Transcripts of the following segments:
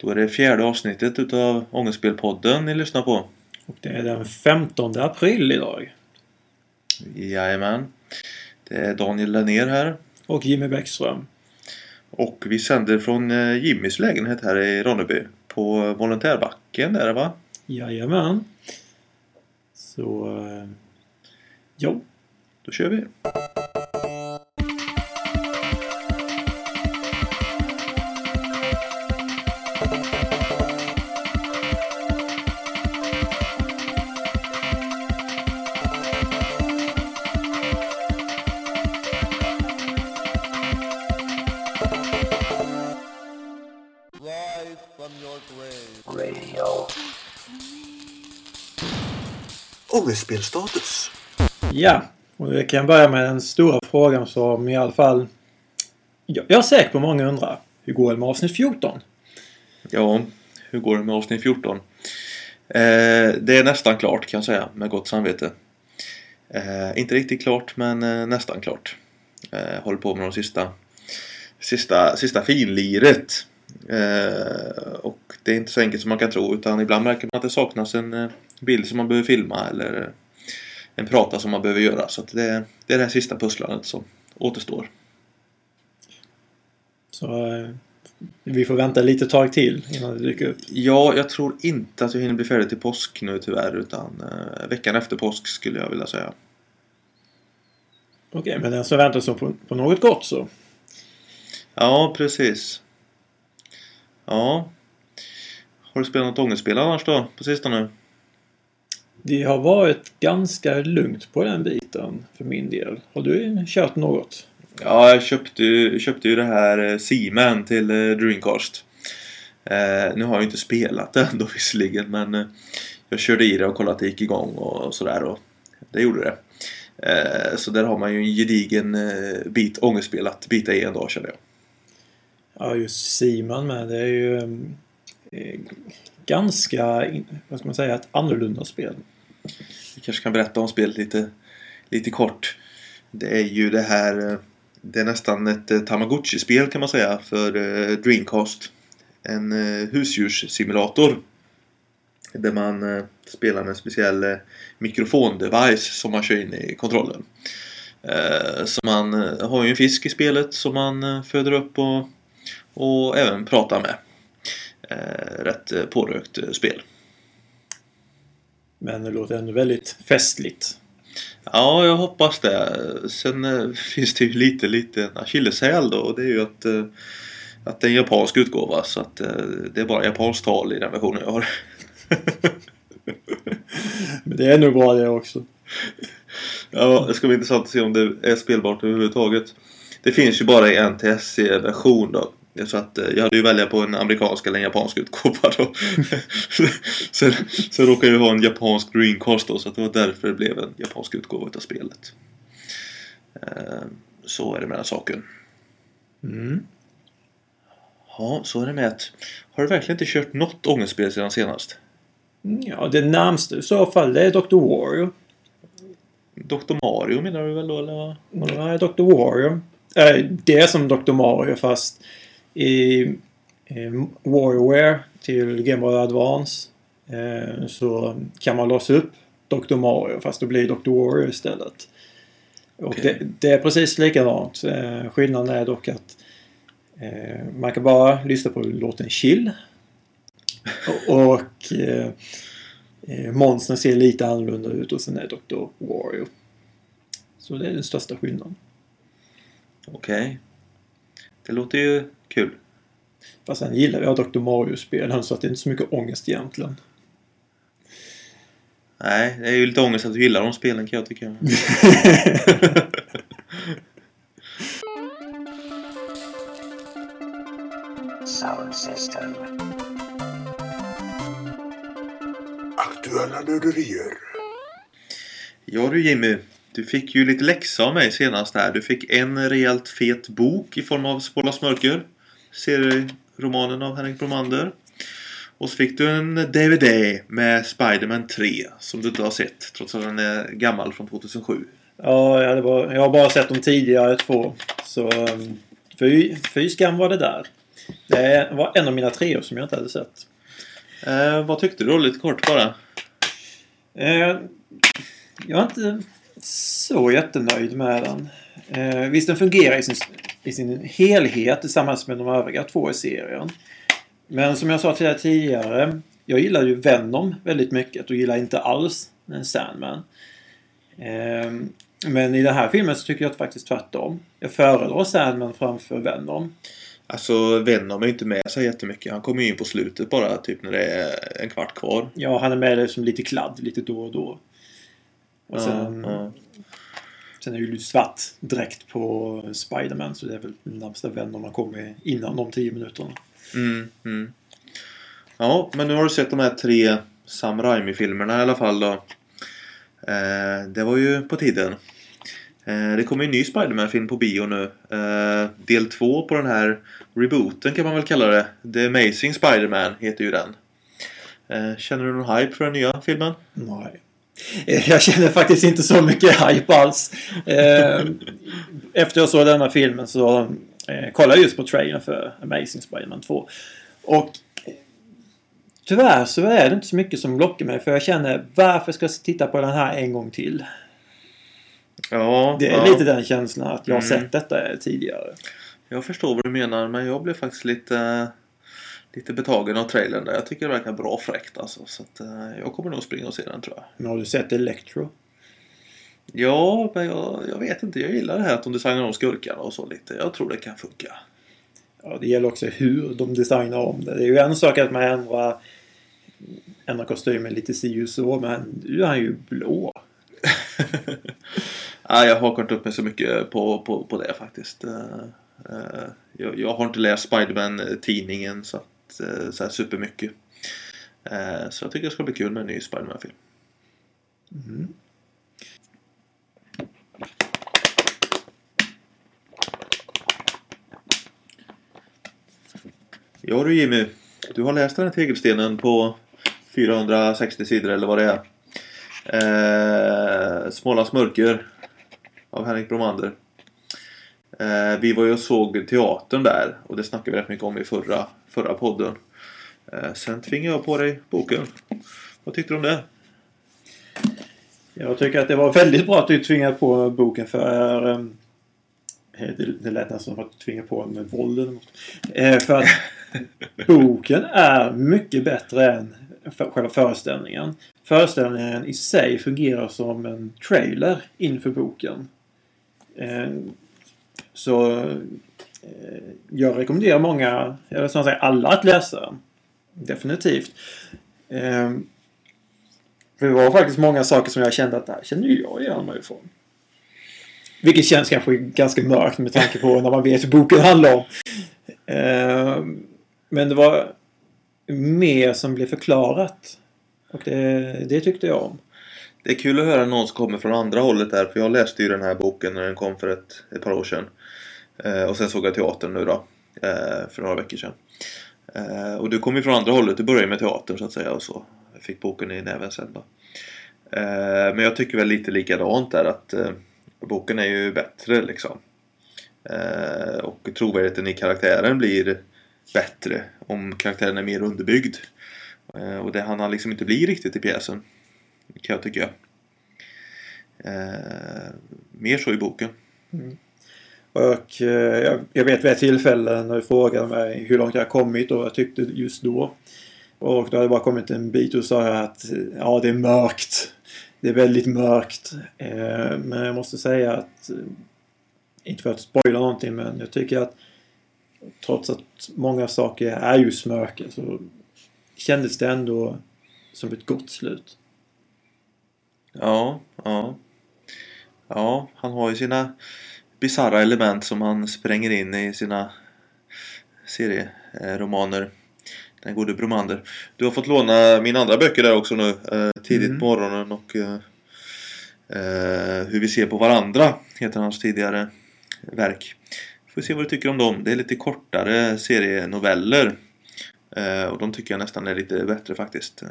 Då är det fjärde avsnittet utav Ångestspelpodden ni lyssnar på. Och det är den 15 april idag. Jajamän. Det är Daniel Lennér här. Och Jimmy Bäckström. Och vi sänder från eh, Jimmys lägenhet här i Ronneby. På Volontärbacken där va? Jajamän. Så... eh, Jo. Då kör vi. Ångestspelstatus. Ja. Och vi kan börja med den stora frågan som i alla fall... Jag är säker på många undrar. Hur går det med avsnitt 14? Ja, hur går det med avsnitt 14? Eh, det är nästan klart kan jag säga med gott samvete. Eh, inte riktigt klart men eh, nästan klart. Eh, håller på med de sista, sista, sista finliret. Eh, och det är inte så enkelt som man kan tro utan ibland märker man att det saknas en eh, bild som man behöver filma eller eh, en prata som man behöver göra. Så det, är det här sista pusslandet som återstår. Så eh, vi får vänta lite tag till innan det dyker upp. Ja, jag tror inte att jag hinner bli färdig till påsk nu tyvärr utan veckan efter påsk skulle jag vilja säga. Okej, men den som väntar så på, på något gott så. Ja, precis. Ja. Har du spelat något ångestspel annars då på sistone? Det har varit ganska lugnt på den biten för min del. Har du kört något? Ja, jag köpte, ju- köpte ju det här eh, Seaman till eh, Dreamcast. Eh, nu har jag ju inte spelat det ändå visserligen men eh, jag körde i det och kollade att det gick igång och sådär och det gjorde det. Eh, så där har man ju en gedigen bit ångestspel att bita i en dag känner jag. Ja, just Simon med. Det är ju eh, Eh, ganska, vad ska man säga, ett annorlunda spel. Vi kanske kan berätta om spelet lite, lite kort. Det är ju det här... Eh, det är nästan ett eh, Tamagotchi-spel kan man säga för Dreamcast. En husdjurssimulator. Där man spelar med en speciell mikrofondevice som man kör in i kontrollen. Så man har ju en fisk i spelet som man föder upp och, och även pratar med. Eh, Rätt eh, pårökt eh, spel. Men det låter ändå väldigt festligt. Ja, jag hoppas det. Sen finns det ju lite, lite akilleshäl då och det är ju att, att det är en japansk utgåva så att det är bara japanskt tal i den versionen jag har. Men det är nog bra det också. ja, det ska bli intressant att se om det är spelbart överhuvudtaget. Det finns ju bara i NTSC-version då. Så att eh, jag hade ju välja på en amerikansk eller en japansk utgåva då. sen, sen råkar jag ju ha en japansk Dreamcast då så att det var därför det blev en japansk utgåva utav spelet. Eh, Så är det med den saken. Mm. Ja, så är det med att... Har du verkligen inte kört något ångestspel sedan senast? Ja, det närmaste i så fall det är Dr. Wario. Dr. Mario menar du väl då eller? vad? Nej, Dr. Wario. Eh, det är som Dr. Mario fast i WarioWare till Game Boy Advance eh, så kan man låsa upp Dr. Mario fast det blir Dr. Wario istället. Och Okej. det, det är precis likadant. Eh, skillnaden är dock att eh, man kan bara lyssna på låten Chill. Och, och eh, eh, monstren ser lite annorlunda ut och sen är Dr. Wario. Så det är den största skillnaden. Okej. Det låter ju kul. Fast sen gillar jag Dr. Mario-spelen så att det är inte så mycket ångest egentligen. Nej, det är ju lite ångest att du gillar de spelen kan jag tycka. Sound system. Aktuella nörderier. Ja du Jimmy, du fick ju lite läxa av mig senast här. Du fick en rejält fet bok i form av Spårlas mörker. Serieromanen av Henrik Bromander. Och så fick du en DVD med Spider-Man 3 som du inte har sett trots att den är gammal från 2007. Ja, jag, hade bara, jag har bara sett de tidigare två. Så um, fy, fy skam var det där. Det var en av mina treor som jag inte hade sett. Eh, vad tyckte du då? Lite kort bara. Eh, jag är inte så jättenöjd med den. Eh, visst, den fungerar i sin, i sin helhet tillsammans med de övriga två i serien. Men som jag sa till dig tidigare. Jag gillar ju Venom väldigt mycket och gillar inte alls Sandman. Eh, men i den här filmen så tycker jag faktiskt tvärtom. Jag föredrar Sandman framför Venom. Alltså Venom är ju inte med så jättemycket. Han kommer ju in på slutet bara, typ när det är en kvart kvar. Ja, han är med som lite kladd lite då och då. Och sen, Ja, ja. Sen är ju svart direkt på Spiderman så det är väl närmsta vän om man kommer innan de 10 minuterna. Mm, mm. Ja, men nu har du sett de här tre Sam Raimi-filmerna i alla fall då. Eh, det var ju på tiden. Eh, det kommer en ny Spider-Man-film på bio nu. Eh, del två på den här rebooten kan man väl kalla det. The Amazing Spider-Man heter ju den. Eh, känner du någon hype för den nya filmen? Nej. Eh, Jag känner faktiskt inte så mycket hype alls. Eh, Efter jag såg denna filmen så eh, kollade jag just på trailern för Amazing Spider-Man 2. Och tyvärr så är det inte så mycket som lockar mig för jag känner varför ska jag titta på den här en gång till? Ja, Det är ja. lite den känslan att jag har Mm. sett detta tidigare. Jag förstår vad du menar men jag blev faktiskt lite Lite betagen av trailern där. Jag tycker det verkar bra fräckt alltså. Så att, eh, jag kommer nog springa och se den tror jag. Men har du sett Electro? Ja, men jag, jag vet inte. Jag gillar det här att de designar om skurkarna och så lite. Jag tror det kan funka. Ja, det gäller också hur de designar om det. Det är ju en sak att man ändrar, ändrar kostymen lite si och så, men nu är han ju blå. Nej, jag hakar inte upp mig så mycket på, på, på det faktiskt. Eh, eh, jag, jag har inte läst Spiderman-tidningen så, att, eh, så här supermycket. Eh, Så jag tycker det ska bli kul med en ny Spiderman-film. Ja du Jimmy, du har läst den här tegelstenen på 460 sidor eller vad det är. Eh, Smålands mörker av Henrik Bromander. Eh, vi var ju och såg teatern där och det snackade vi rätt mycket om i förra, förra podden. Eh, sen tvingade jag på dig boken. Vad tyckte du om det? Jag tycker att det var väldigt bra att du tvingade på boken för um, det, det lät nästan som att du tvingade på med våld eller något. Eh, för att boken är mycket bättre än själva föreställningen. Föreställningen i sig fungerar som en trailer inför boken. Eh, så eh, Eh, jag rekommenderar många, eller snarare säga alla att läsa den. Definitivt. Eh, för det var faktiskt många saker som jag kände att det här känner ju jag igen mig ifrån. Vilket känns kanske ganska mörkt med tanke på när man vet hur boken handlar om. Eh, Men det var mer som blev förklarat. Och det, det tyckte jag om. Det är kul att höra någon som kommer från andra hållet där för jag läste ju den här boken när den kom för ett, ett par år sedan. Eh, och sen såg jag teatern nu då. Eh, för några veckor sedan. Eh, och du kom ju från andra hållet. Du började med teatern så att säga och så. Jag fick boken i näven sen då. Eh, men jag tycker väl lite likadant där att eh, boken är ju bättre liksom. Eh, och trovärdigheten i karaktären blir bättre om karaktären är mer underbyggd. Eh, och det han liksom inte bli riktigt i pjäsen. Kan jag tycka. Eh, mer så i boken. Mm. Och eh, jag, vet vid ett tillfälle när du frågade mig hur långt jag kommit och vad jag tyckte just då. Och då hade jag bara kommit en bit och sa jag att ja, det är mörkt. Det är väldigt mörkt. Eh, men jag måste säga att, eh, inte för att spoila någonting, men jag tycker att trots att många saker är just mörka så kändes det ändå som ett gott slut. Ja, ja. Ja, han har ju sina bisarra element som han spränger in i sina serieromaner. Den gode Bromander. Du har fått låna mina andra böcker där också nu. Eh, tidigt Mm. på morgonen och eh, eh, Hur vi ser på varandra heter hans tidigare verk. Får se vad du tycker om dem. Det är lite kortare serienoveller. Och de tycker jag nästan är lite bättre faktiskt.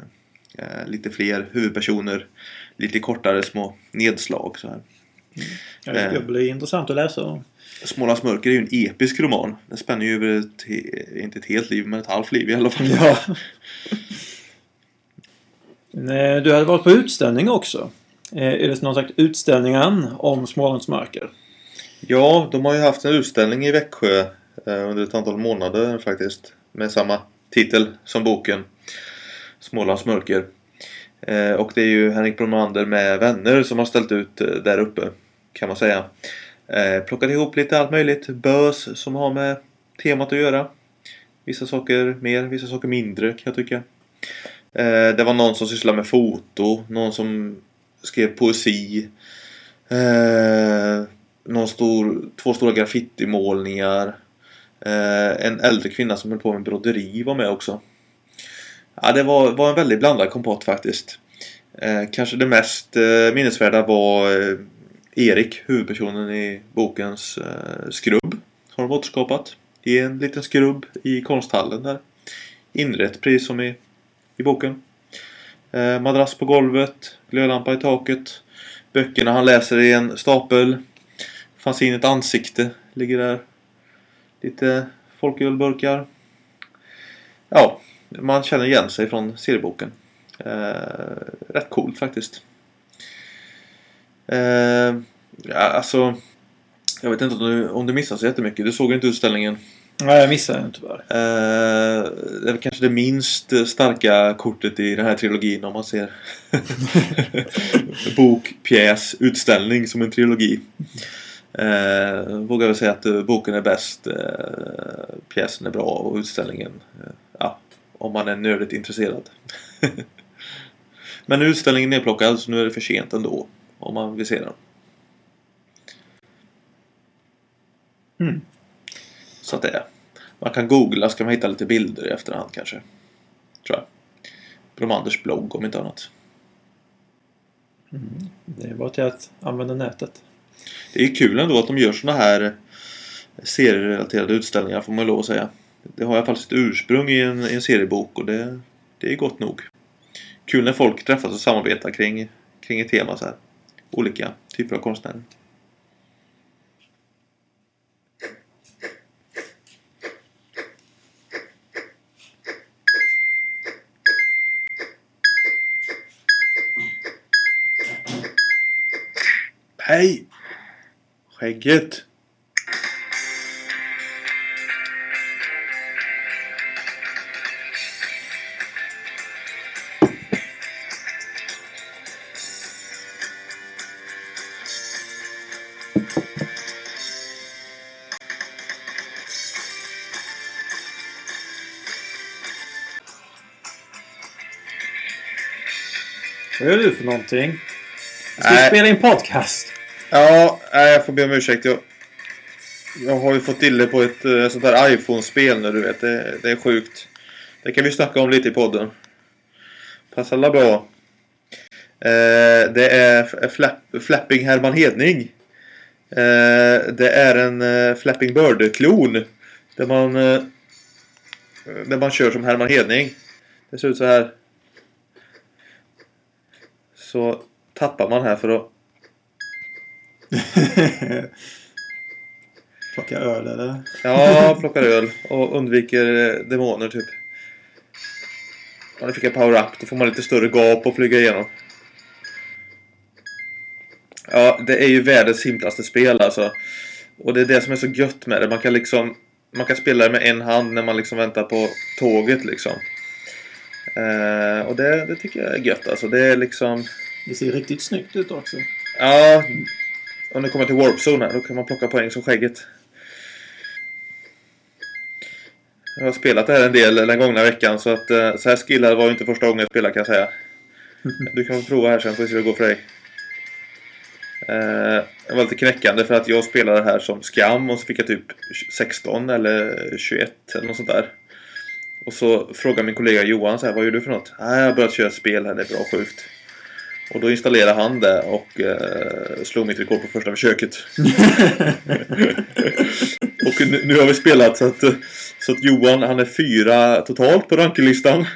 Lite fler huvudpersoner. Lite kortare små nedslag så här. Ja, Det blir intressant att läsa dem. Smålands mörker är ju en episk roman. Den spänner ju över ett, inte ett helt liv, men ett halvt liv i alla fall. Ja. Du hade varit på utställning också. Eh, Är det någon slags utställningen om Smålands mörker? Ja, de har ju haft en utställning i Växjö eh, under ett antal månader faktiskt. Med samma titel som boken. Smålands mörker. Eh, och det är ju Henrik Bromander med vänner som har ställt ut eh, där uppe. Kan man säga. Eh, plockat ihop lite allt möjligt. Bös som har med temat att göra. Vissa saker mer, vissa saker mindre kan jag tycka. Det var någon som sysslade med foto. Någon som skrev poesi. Någon stor, två stora graffitimålningar. En äldre kvinna som höll på med broderi var med också. Ja, det var, var en väldigt blandad kompott faktiskt. Eh, kanske det mest eh, minnesvärda var eh, Erik, huvudpersonen i bokens eh, skrubb. Har de återskapat. I en liten skrubb i konsthallen där. Inrett precis som i, i boken. Eh, madrass på golvet, glödlampa i taket. Böckerna han läser i en stapel. Fanns in ett ansikte, ligger där. Lite folkölburkar. Ja, man känner igen sig från serieboken. Eh, rätt coolt faktiskt. Eh, ja, alltså, jag vet inte om du, om du missade så jättemycket. Du såg inte utställningen. Nej, jag missade den tyvärr. Eh, det är kanske det minst starka kortet i den här trilogin om man ser bok, pjäs, utställning som en trilogi. Eh, vågar väl säga att boken är bäst, eh, pjäsen är bra och utställningen, ja, om man är nördigt intresserad. Men nu är utställningen nedplockad så nu är det för sent ändå, om man vill se den. Mm. Så att det är. Man kan googla så kan man hitta lite bilder i efterhand kanske. Tror jag. Bromanders blogg om inte annat. Det är bara till att använda nätet. Det är kul ändå att de gör såna här serierelaterade utställningar får man lov att säga. Det har i alla fall sitt ursprung i en, i en seriebok och det, det är gott nog. Kul när folk träffas och samarbetar kring, kring ett tema så här. Olika typer av konstnärer. Hej! Skägget! Gör du för någonting? Ska Nej. spela in podcast? Ja, nej, jag får be om ursäkt. Jag, jag har ju fått dille på ett eh, sånt här iPhone-spel nu, du vet. Det, det är sjukt. Det kan vi snacka om lite i podden. Passar alla bra. Eh, det är flapp, Flapping Herman Hedning. Eh, det är en eh, Flapping Bird-klon. Där man, eh, där man kör som Herman Hedning. Det ser ut så här. Så tappar man här för att Plocka öl eller? Ja, plockar öl och undviker eh, demoner typ. Ja, nu fick jag power-up. Då får man lite större gap att flyga igenom. Ja, det är ju världens simplaste spel alltså. Och det är det som är så gött med det. Man kan liksom... Man kan spela det med en hand när man liksom väntar på tåget liksom. Eh, och det, det tycker jag är gött alltså. Det är liksom... Det ser riktigt snyggt ut också. Ja, om det kommer till Warp Zone då kan man plocka poäng som skägget. Jag har spelat det här en del den gångna veckan så att eh, så här skillad var inte första gången jag spelade kan jag säga. Du kan få prova här sen får vi se hur det går för dig. Eh, det var lite knäckande för att jag spelade det här som skam och så fick jag typ 16 eller 21 eller något sånt där. Och så frågade min kollega Johan så här, vad gör du för något? Nej, jag har börjat köra spel här, det är bra sjukt. Och då installerade han det och eh, slog mitt rekord på första försöket. och nu, nu har vi spelat så att, så att Johan han är fyra totalt på rankinglistan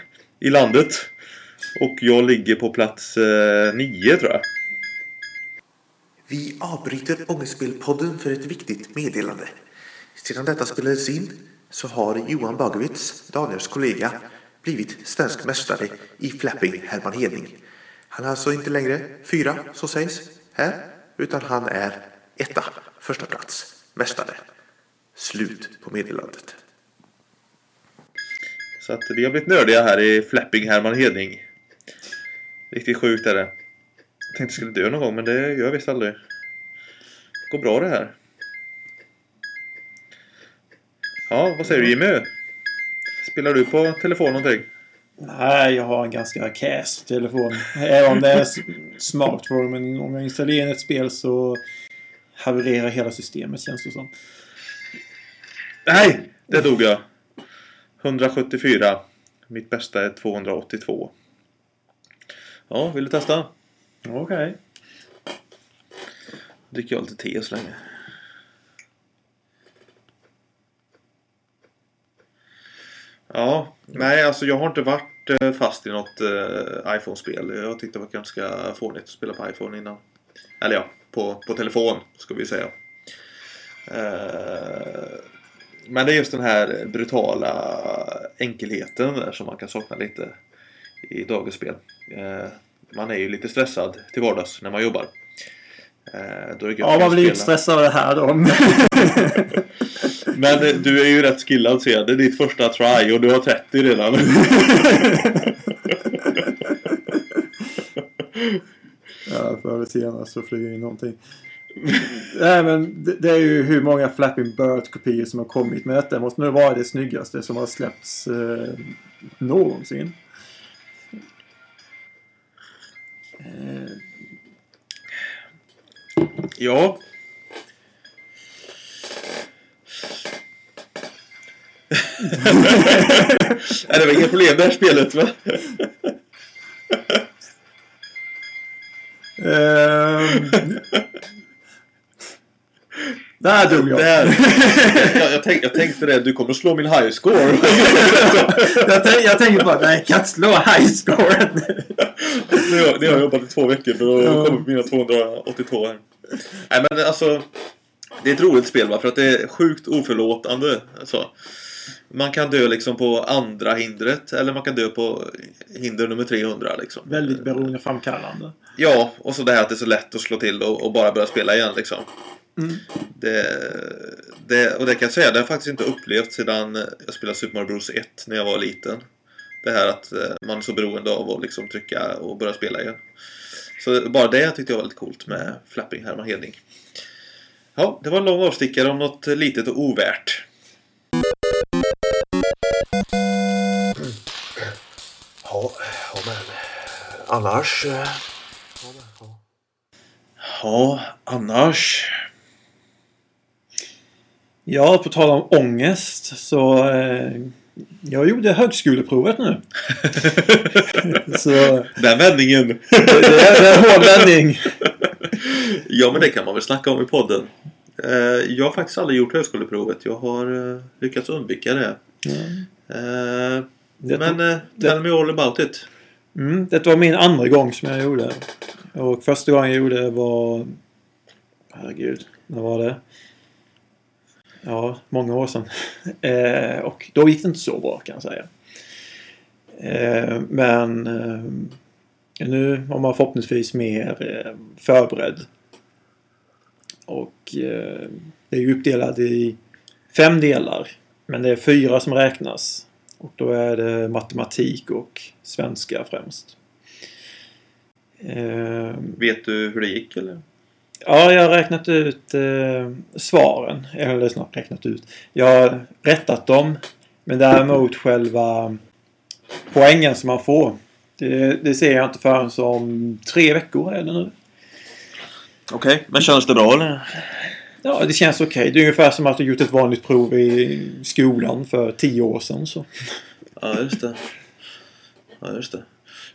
i landet. Och jag ligger på plats eh, nio tror jag. Vi avbryter Ångestspelpodden för ett viktigt meddelande. Sedan detta spelades in så har Johan Bagowitz, Daniels kollega, blivit svensk mästare i flapping Herman Hedning. Han är alltså inte längre fyra, så sägs, här, utan han är etta, första plats, mästare. Slut på meddelandet. Så att vi har blivit nördiga här i flapping Herman Hedning. Riktigt sjukt är det. Jag tänkte jag skulle dö någon gång men det gör jag visst aldrig. Det Går bra det här. Ja, vad säger du Jimmy? Spelar du på telefon någonting? Nej, jag har en ganska kass telefon. Även om det är smartphone. Men om jag installerar ett spel så havererar hela systemet känns det som. Nej! Det dog jag. 174. Mitt bästa är 282. Ja, vill du testa? Okej. dricker jag lite te så länge. Ja, nej alltså jag har inte varit eh, fast i något eh, iPhone-spel. Jag tyckte det var ganska fånigt att spela på iPhone innan. Eller ja, på, på telefon ska vi säga. Eh, men det är just den här brutala enkelheten där som man kan sakna lite i dagens spel. Eh, man är ju lite stressad till vardags när man jobbar. Eh, Ja, man blir inte spela. stressad av det här då. Men du är ju rätt skillad ser jag. Det är ditt första try och du har 30 redan. ja, förr eller senare så flyger in någonting. Nej, men det, det är ju hur många Flapping Bird-kopior som har kommit. Men detta måste nu vara det snyggaste som har släppts eh, någonsin. Eh, ja. Nej, det var inga problem det här spelet va? Ehm. Där dog jag. Där. Jag, jag, tänk, jag tänkte det, du kommer att slå min high score. jag, tänk, jag tänker bara, nej jag kan inte slå high scoren. Nu har, nu har jag jobbat i två veckor för att Ja. komma på mina 282 här. Nej men alltså. Det är ett roligt spel va? För att det är sjukt oförlåtande. Alltså, man kan dö liksom på andra hindret. Eller man kan dö på hinder nummer 300 liksom. Väldigt beroendeframkallande. Ja, och så det här att det är så lätt att slå till och, och bara börja spela igen liksom. Mm. Det, det, och det kan jag säga, det har jag faktiskt inte upplevt sedan jag spelade Super Mario Bros 1 när jag var liten. Det här att eh, man är så beroende av att liksom trycka och börja spela igen. Så bara det tyckte jag var väldigt coolt med Flapping Herman Hedning. Ja, det var en lång avstickare om något litet och ovärt. Ja, men annars... eh, Ja, annars. Ja, på tal om ångest så eh, jag gjorde högskoleprovet nu. så det, Den vändningen. det, det är en hård vändning. Ja, men det kan man väl snacka om i podden. Eh, Jag har faktiskt aldrig gjort högskoleprovet. Jag har eh, lyckats undvika det. Det, Men eh, tell me all about it mm, det var min andra gång som jag gjorde. Och första gången jag gjorde var... Herregud, när var det? Ja, många år sedan. Eh, och då gick det inte så bra kan jag säga. Eh, men eh, nu var man förhoppningsvis mer eh, förberedd. Och eh, det är ju uppdelat i fem delar. Men det är fyra som räknas. Och då är det matematik och svenska främst. Eh, Vet du hur det gick eller? Ja, jag har räknat ut eh, svaren. Eller snart räknat ut. Jag har rättat dem. Men däremot själva poängen som man får. Det, det ser jag inte förrän som tre veckor är det nu. Okej, men känns det bra eller? Ja, det känns okej. Det är ungefär som att du gjort ett vanligt prov i skolan för tio år sedan. Så. Ja, just det. Ja, just det.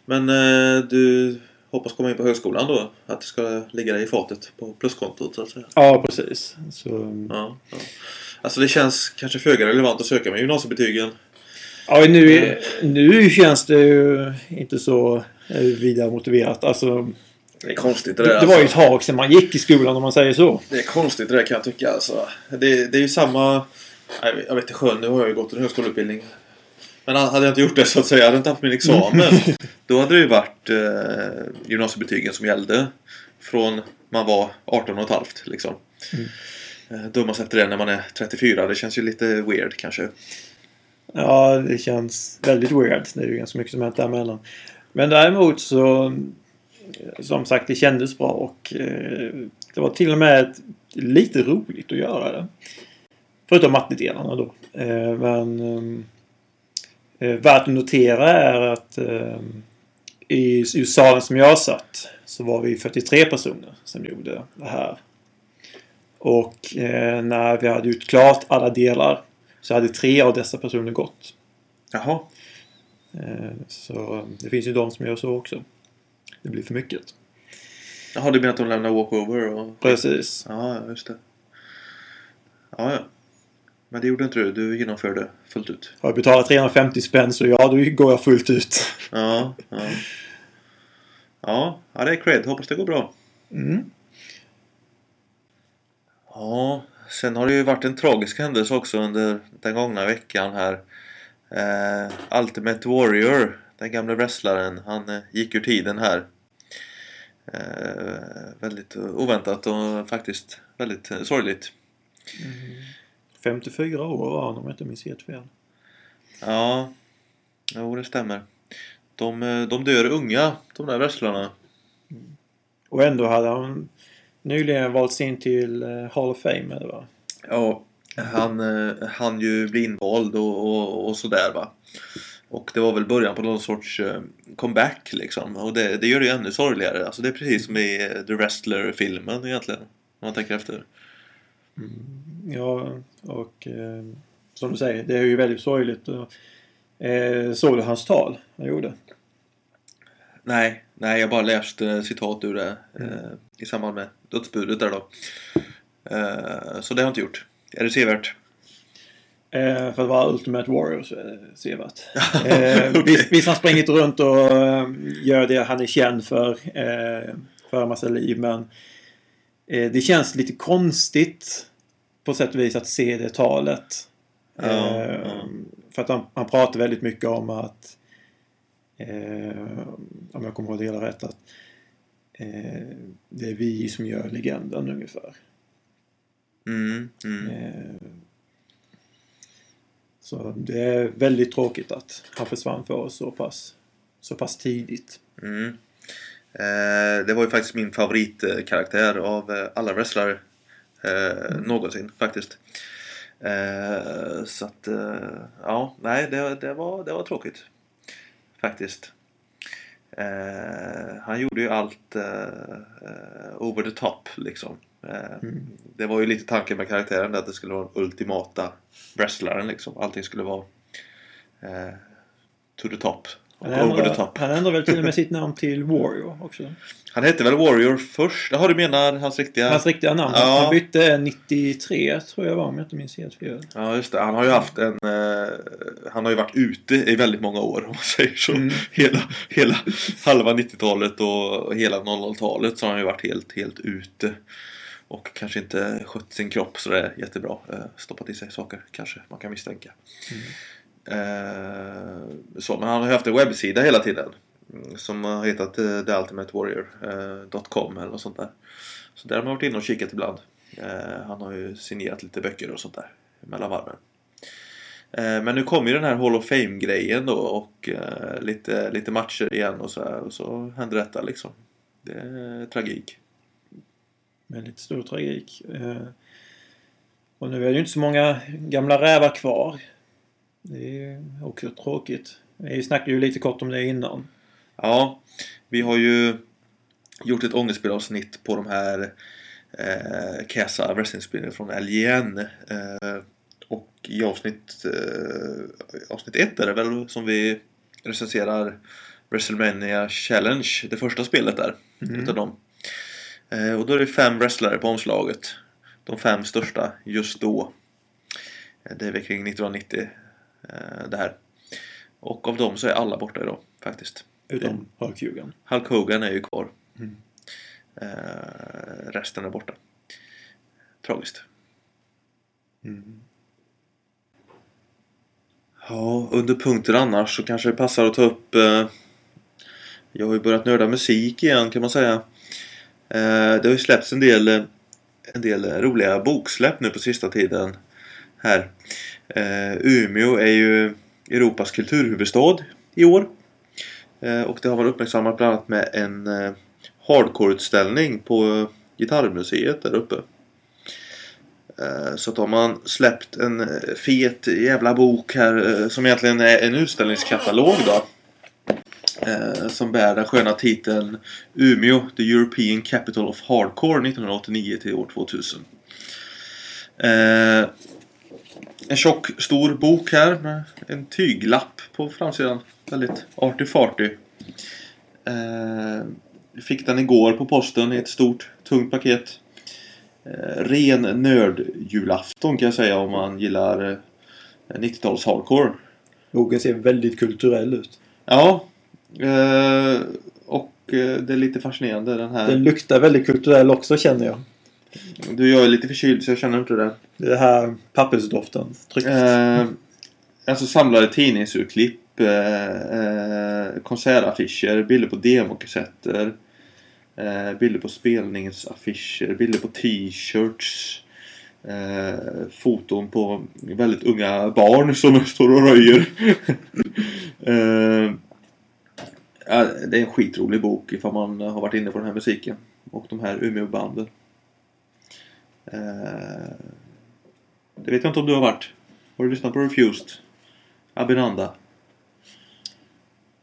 Men eh, du hoppas komma in på högskolan då? Att det ska ligga dig i fatet på pluskontot så att säga? Ja, precis. Så, Ja, ja. Alltså det känns kanske föga relevant att söka med gymnasiebetygen. ja, nu, nu känns det ju inte så eh, vidare motiverat. Alltså, Det är konstigt det Det, där. det var ju ett alltså. tag sedan man gick i skolan om man säger så. Det är konstigt det där kan jag tycka alltså. Det, det är ju samma... Jag vet, jag vet inte sjön, nu har jag ju gått en högskoleutbildning. Men hade jag inte gjort det så att säga, hade jag inte haft min examen. då hade det ju varit eh, gymnasiebetygen som gällde. Från man var 18 och ett halvt liksom. Eh, Dummas efter det när man är 34. Det känns ju lite weird kanske. Ja, det känns väldigt weird. Det är ju ganska mycket som hänt däremellan. Men däremot så... Som sagt, det kändes bra och eh, det var till och med lite roligt att göra det. Förutom mattedelarna då. Eh, men... Eh, värt att notera är att i, i salen som jag satt så var vi 43 personer som gjorde det här. Och eh, när vi hade gjort klart alla delar så hade tre av dessa personer gått. Jaha. Eh, Så det finns ju de som gör så också. Det blir för mycket. Jaha, du menar att de lämnar walkover? Och... Precis. Ja, just det. Ja, ja. Men det gjorde inte du. Du genomförde fullt ut. Har jag betalat 350 spänn så ja, då går jag fullt ut. Ja, ja. Ja, ja det är cred. Hoppas det går bra. Mm. Ja, sen har det ju varit en tragisk händelse också under den gångna veckan här. Eh, Ultimate Warrior, den gamla wrestlaren, han eh, gick ur tiden här. Eh, väldigt oväntat och faktiskt väldigt eh, sorgligt. 54 år var han om jag inte minns helt fel. Ja, jo det stämmer. De, de dör unga, de där wrestlarna. Och ändå hade han nyligen valts in till Hall of Fame, eller va? Ja, han han ju bli invald och, och, och sådär va. Och det var väl början på någon sorts eh, comeback liksom. Och det, det gör det ju ännu sorgligare. Alltså det är precis som i eh, The Wrestler-filmen egentligen. Om man tänker efter. Ja, och eh, som du säger, det är ju väldigt sorgligt. Eh, såg du hans tal han gjorde? Nej, nej jag bara läste citat ur det eh, i samband med dödsbudet där då. Eh, så det har jag inte gjort. Är det sevärt? Eh, för att vara Ultimate Warrior så är det sevärt. Eh, visst, visst han sprungit runt och eh, gör det han är känd för. Eh, för en massa liv men eh, det känns lite konstigt på sätt och vis att se det talet. Eh, ja. För att han, han pratar väldigt mycket om att eh, om jag kommer ihåg det hela rätt att eh, det är vi som gör legenden ungefär. Mm, mm. Så det är väldigt tråkigt att han försvann för oss så pass, så pass tidigt. Mm. Eh, det var ju faktiskt min favoritkaraktär av eh, alla wrestlare eh, någonsin faktiskt. Eh, så att, eh, ja, nej det, det, var, det var tråkigt. Faktiskt. Eh, han gjorde ju allt eh, over the top liksom. Eh, Mm. Det var ju lite tanken med karaktären att det skulle vara den ultimata wrestlaren liksom. Allting skulle vara eh, to the top. Och Han over the ändrar, top. han ändrar väl till och med sitt namn till Warrior också. Han hette väl Warrior först? Jaha, du menar hans riktiga... Hans riktiga namn. Ja. Han bytte 93 tror jag var om jag inte minns helt fel. Ja, just det. Han har ju haft en... Eh, han har ju varit ute i väldigt många år om man säger så. Mm. Hela, hela halva 90-talet och hela 00-talet så har han ju varit helt, helt ute. Och kanske inte skött sin kropp så det är jättebra. Eh, stoppat i sig saker kanske man kan misstänka. Eh, så, men han har ju haft en webbsida hela tiden. Mm, som har hetat eh, theultimatewarrior.com eh, eller något sånt där. Så där har man varit inne och kikat ibland. Eh, han har ju signerat lite böcker och sånt där mellan varven. Eh, men nu kommer ju den här Hall of Fame-grejen då och eh, lite, lite matcher igen och så här. Och så händer detta liksom. Det är tragik. Väldigt stor tragik. Eh, Och nu är det ju inte så många gamla rävar kvar. Det är också tråkigt. Vi snackade ju lite kort om det innan. Ja, vi har ju gjort ett ångestspelavsnitt på de här eh, Kesa wrestlingspelen från LJN. Eh, och i avsnitt, eh, avsnitt ett är det väl som vi recenserar WrestleMania Challenge, det första spelet där. Mm. Utav dem. Eh, och då är det fem wrestlare på omslaget. De fem största just då. Eh, Det är väl kring 1990 eh, det här. Och av dem så är alla borta idag faktiskt. Utom Hulk Hogan. Hulk Hogan är ju kvar. Mm. Resten är borta. Tragiskt. Mm. Ja, under punkter annars så kanske det passar att ta upp eh, Jag har ju börjat nörda musik igen kan man säga. Eh, det har ju släppts en del eh, En del roliga boksläpp nu på sista tiden Här. Eh, Umeå är ju Europas kulturhuvudstad i år. Eh, och det har man uppmärksammat bland annat med en eh, hardcore-utställning på Gitarrmuseet där uppe. Eh, Så att har man släppt en eh, fet jävla bok här eh, som egentligen är en utställningskatalog då. Eh, Som bär den sköna titeln Umeå, the European Capital of Hardcore 1989 till år 2000. Eh, En tjock stor bok här med en tyglapp på framsidan. Väldigt arty-farty. Eh, fick den igår på posten i ett stort tungt paket. Eh, ren nördjulafton kan jag säga om man gillar eh, 90-tals hardcore. Boken ser väldigt kulturell ut. Ja. Eh, och eh, det är lite fascinerande den här. Den luktar väldigt kulturell också känner jag. Du jag är lite förkyld så jag känner inte det. Det här pappersdoften. Eh, alltså samlade tidningsurklipp. Eh, eh, konsertaffischer. Bilder på demokassetter. Eh, bilder på spelningsaffischer. Bilder på t-shirts. Eh, foton på väldigt unga barn som står och röjer. eh, ja, det är en skitrolig bok ifall man har varit inne på den här musiken. Och de här Umeå-banden. Eh, det vet jag inte om du har varit. Har du lyssnat på Refused? Abinanda?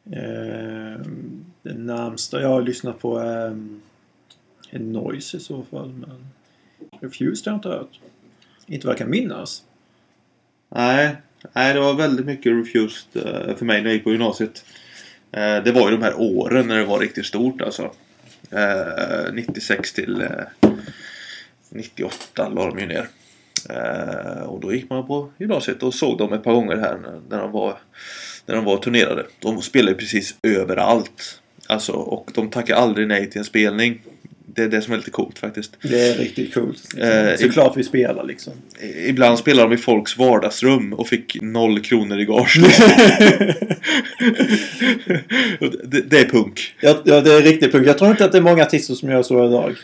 Eh, det närmsta jag har lyssnat på är en Noise i så fall. Men Refused har jag inte hört. Inte vad jag kan minnas. Nej, nej, det var väldigt mycket Refused eh, för mig när jag gick på gymnasiet. Eh, det var ju de här åren när det var riktigt stort alltså. Eh, 96 till eh, 98 la de ju ner. Eh, och då gick man på gymnasiet och såg dem ett par gånger här när, de var när de var turnerade. De spelade precis överallt. Alltså, och de tackade aldrig nej till en spelning. Det är det som är lite coolt faktiskt. Det är riktigt coolt. Eh, Såklart vi spelar liksom. Ibland spelade de i folks vardagsrum och fick noll kronor i gage. det, det är punk. ja, ja, det är riktigt punkt. Jag tror inte att det är många artister som gör så idag.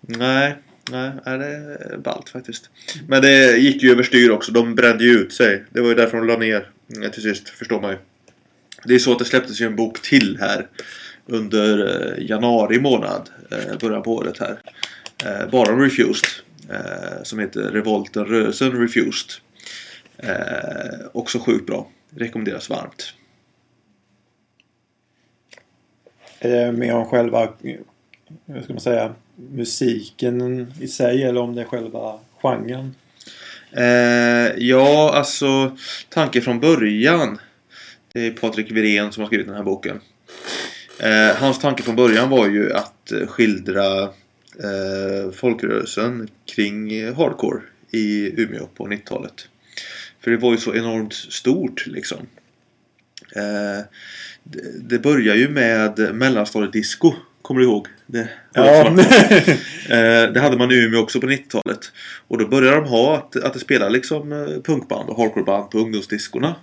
Nej, nej, nej, det är ballt faktiskt. Men det gick ju överstyr också. De brände ju ut sig. Det var ju därför de la ner eh, till sist, förstår man ju. Det är så att det släpptes ju en bok till här under eh, januari månad, eh, början på året här. Eh, bara om Refused. Som heter Revolten Rösen Refused. Också sjukt bra. Rekommenderas varmt. Är det mer om själva, vad ska man säga, musiken i sig eller om det är själva genren? Eh, ja, alltså tanken från början. Det är Patrik Wirén som har skrivit den här boken. Eh, hans tanke från början var ju att eh, skildra eh, folkrörelsen kring hardcore i Umeå på 90-talet. För det var ju så enormt stort liksom. Eh, det, det börjar ju med mellanstadiedisco. Kommer du ihåg? Det, Ja. Eh, det hade man i Umeå också på 90-talet. Och då började de ha att, att det spelade liksom eh, punkband och hardcoreband på ungdomsdiskorna.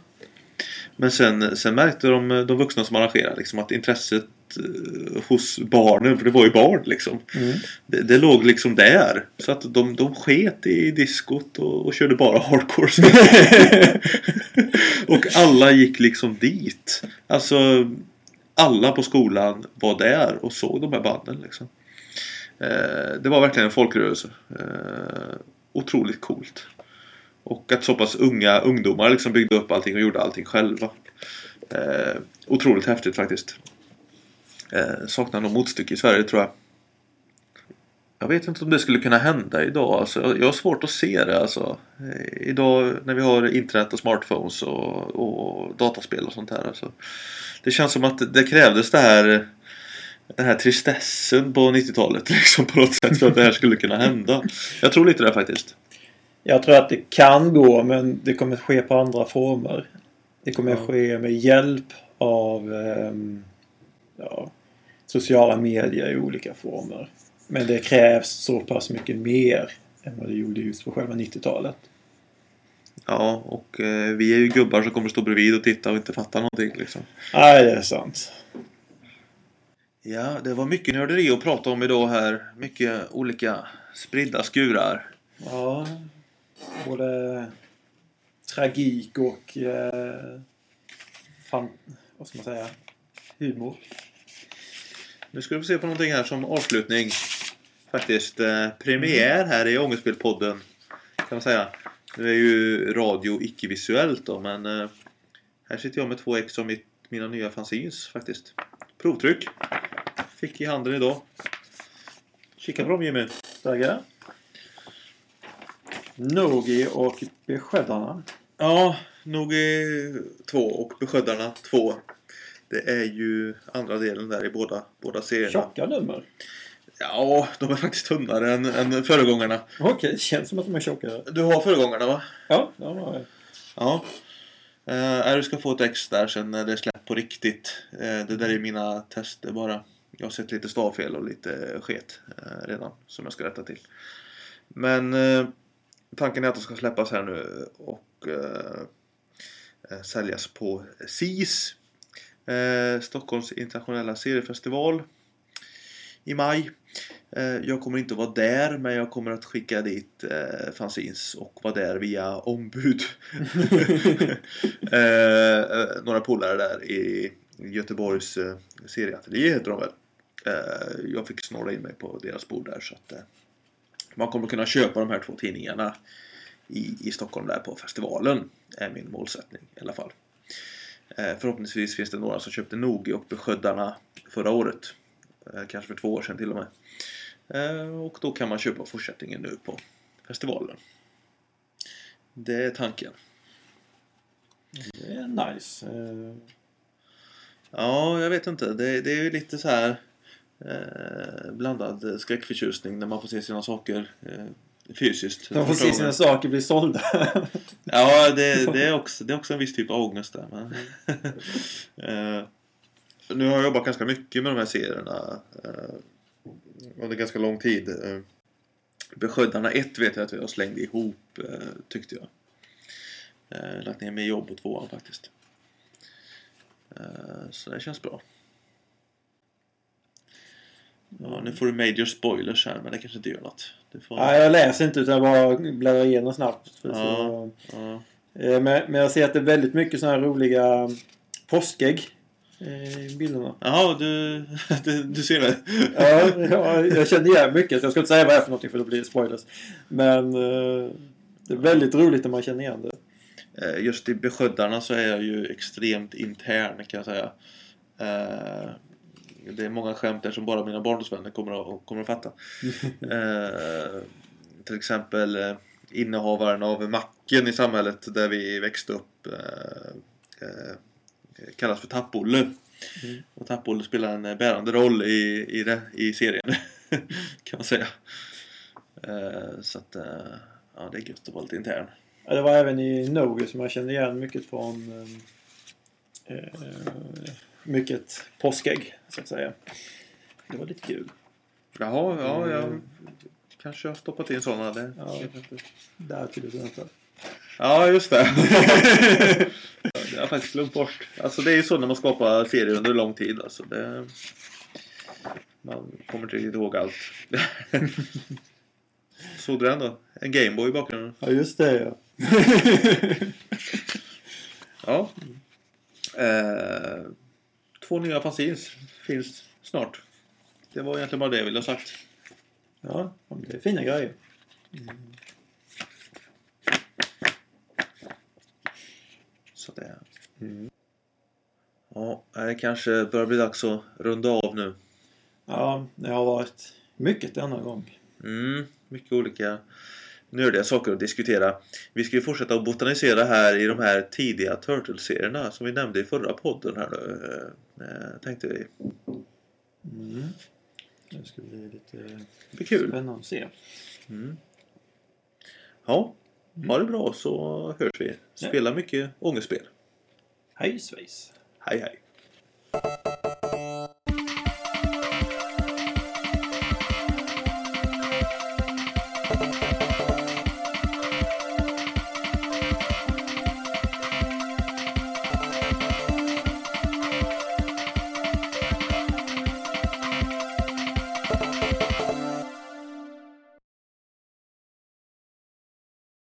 Men sen, sen märkte de, de vuxna som arrangerade liksom att intresset eh, hos barnen, för det var ju barn liksom. Mm. Det, det låg liksom där. Så att de, de sket i diskot och, och körde bara hardcore. och alla gick liksom dit. Alltså alla på skolan var där och såg de här banden liksom. Eh, det var verkligen en folkrörelse. Eh, otroligt coolt. Och att så pass unga ungdomar liksom byggde upp allting och gjorde allting själva. Eh, otroligt häftigt faktiskt. Eh, saknar nog motstycke i Sverige tror jag. Jag vet inte om det skulle kunna hända idag. Alltså, jag har svårt att se det. Alltså. Eh, idag när vi har internet och smartphones och, och dataspel och sånt här. Alltså. Det känns som att det krävdes det här den här tristessen på 90-talet liksom på något sätt för att det här skulle kunna hända. Jag tror lite det faktiskt. Jag tror att det kan gå men det kommer ske på andra former. Det kommer Ja. ske med hjälp av ehm, ja, sociala medier i olika former. Men det krävs så pass mycket mer än vad det gjorde just på själva 90-talet. Ja, och eh, vi är ju gubbar som kommer stå bredvid och titta och inte fatta någonting liksom. Nej, det är sant. Ja, det var mycket nörderi att prata om idag här. Mycket olika spridda skurar. Ja, både tragik och eh, fan, vad ska man säga, humor. Nu ska vi få se på någonting här som avslutning. Faktiskt eh, premiär här i Ångestspelpodden. Kan man säga. Nu är ju radio icke-visuellt då men eh, här sitter jag med två ex av mitt, mina nya fanzines faktiskt. Provtryck. Fick i handen idag. Kika på dem Jimmy. Tackar. Nogi och Beskyddarna. Ja, nog är två och Beskyddarna två. Det är ju andra delen där i båda, båda serierna. Tjocka nummer. Ja, de är faktiskt tunnare än, än föregångarna. Okej, det känns som att de är tjockare. Du har föregångarna va? Ja, ja, ja. Ja. Uh, du ska få ett ex där sen när det är släppt på riktigt. Eh, det där är mina tester bara. Jag har sett lite stavfel och lite sket eh, redan som jag ska rätta till. Men tanken är att de ska släppas här nu och eh, eh, säljas på SIS. Eh, Stockholms internationella seriefestival. I maj. Eh, jag kommer inte att vara där men jag kommer att skicka dit eh, fanzines och vara där via ombud. eh, eh, några polare där i Göteborgs eh, serieateljé heter de väl. Jag fick snåra in mig på deras bord där så att man kommer kunna köpa de här två tidningarna i, i Stockholm där på festivalen. Är min målsättning i alla fall. Eh, förhoppningsvis finns det några som köpte Nogi och Beskyddarna förra året. Eh, kanske för två år sedan till och med. Eh, och då kan man köpa fortsättningen nu på festivalen. Det är tanken. Det är nice. Ja, jag vet inte. Det, det är ju lite så här eh, blandad skräckförtjusning när man får se sina saker eh, fysiskt. De får se sina saker bli sålda. Ja, det, det, är också, det är också en viss typ av ångest där. Men eh, nu har jag jobbat ganska mycket med de här serierna eh, under ganska lång tid. Eh, Beskyddarna 1 vet jag att jag slängde ihop, tyckte jag. Lagt ner mer jobb på tvåan faktiskt. Så det känns bra. Ja, nu får du major spoilers här, men det kanske inte gör något. Får... Nej, jag läser inte utan jag bara bläddrar igenom snabbt. Ja. så, Ja. eh, men, men jag ser att det är väldigt mycket sådana här roliga påskägg eh, i bilderna. Jaha, du, du, du ser det? Ja, ja, jag känner igen mycket. Jag ska inte säga vad det är för någonting för då blir det spoilers. Men eh, det är väldigt roligt när man känner igen det. Just i Beskyddarna så är jag ju extremt intern kan jag säga. Det är många skämt där som bara mina barndomsvänner kommer att, kommer att fatta. Eh, Till exempel eh, innehavaren av macken i samhället där vi växte upp eh, eh, kallas för Tappolle. Och Tappolle spelar en bärande roll i, i, det, i serien kan man säga. Eh, Så att eh, ja, det är gött att vara lite intern. Ja, det var även i Nogi som jag kände igen mycket från mycket påskägg så att säga. Det var lite kul. Jaha, ja, jag Mm. kanske har stoppat in sådana. Det. Ja. Där till exempel. Ja, just det. det har jag faktiskt glömt bort. Alltså det är ju så när man skapar serier under lång tid. Alltså, det... Man kommer inte riktigt ihåg allt. Såg du den då? En Gameboy i bakgrunden. Ja just det ja. Ja. Eh, två nya fanzines finns snart. Det var egentligen bara det jag ville ha sagt. Ja, det är fina grejer. Så det... Ja, det kanske börjar bli dags att runda av nu. Ja, det har varit mycket denna gång. Mm, mycket olika nördiga saker att diskutera. Vi ska ju fortsätta att botanisera här i de här tidiga Turtles-serierna som vi nämnde i förra podden här nu. eh, Tänkte vi. Mm. Det ska bli lite Det blir kul. spännande att se. Ja, ha det bra så hörs vi. Spela mycket ångestspel. Hej svejs! Hej hej!